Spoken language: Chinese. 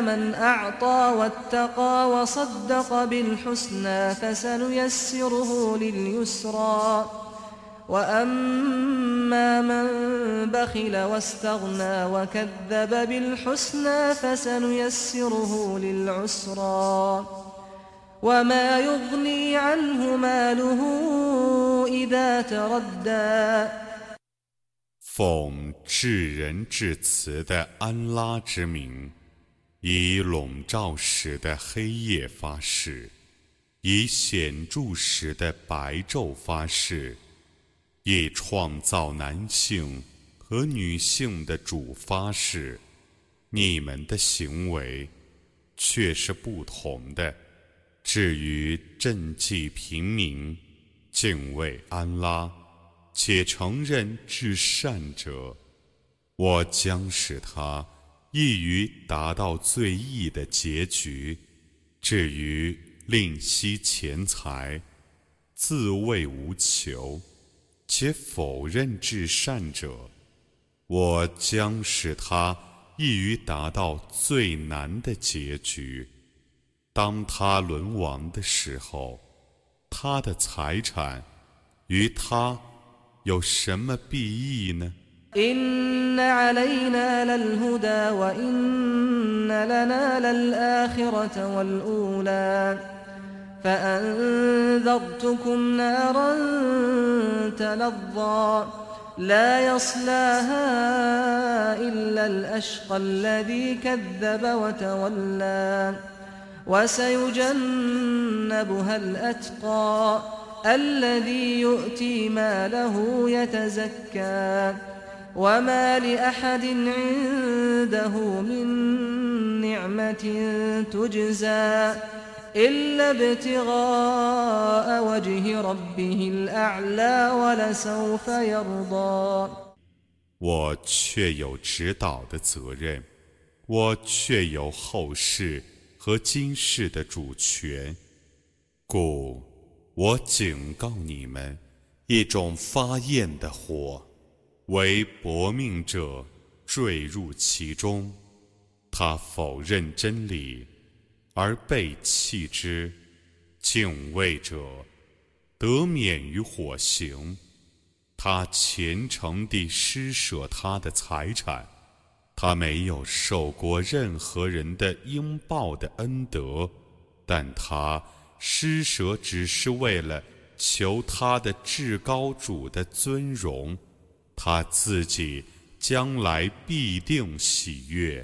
من أعطى واتقى وصدق بالحسنى فسنيسره لليسرى وأما من بخل واستغنى وكذب بالحسنى فسنيسره للعسرى وما يغني عنه ماله إذا تردى 奉至仁至慈的安拉之名， 以笼罩时的黑夜发誓，以显著时的白昼发誓，以创造男性和女性的主发誓，你们的行为却是不同的。至于赈济平民，敬畏安拉。且承认至善者，我将使他易于达到最易的结局。至于吝惜钱财、自谓无求，且否认至善者，我将使他易于达到最难的结局。当他沦亡的时候，他的财产与他。有什么裨益呢？إن علينا للهدى وإن لنا للآخرة والأولى فأنذرتكم نارا تلظى لا يصلاها إلا الأشقى الذي كذب وتولى وسيجنبها الأتقى الذي يؤتي ماله يتزكى وما لأحد عنده من نعمة تجزى إلا ابتغاء وجه ربه الأعلى ولسوف يرضى 我却有指导的责任，我却有后世和今世的主权，故我警告你们，一种发焰的火， 为薄命者坠入其中。他否认真理，而被弃之。敬畏者得免于火刑。他虔诚地施舍他的财产，他没有受过任何人的应报的恩德，但他。施舍只是为了求他的至高主的尊荣，他自己将来必定喜悦。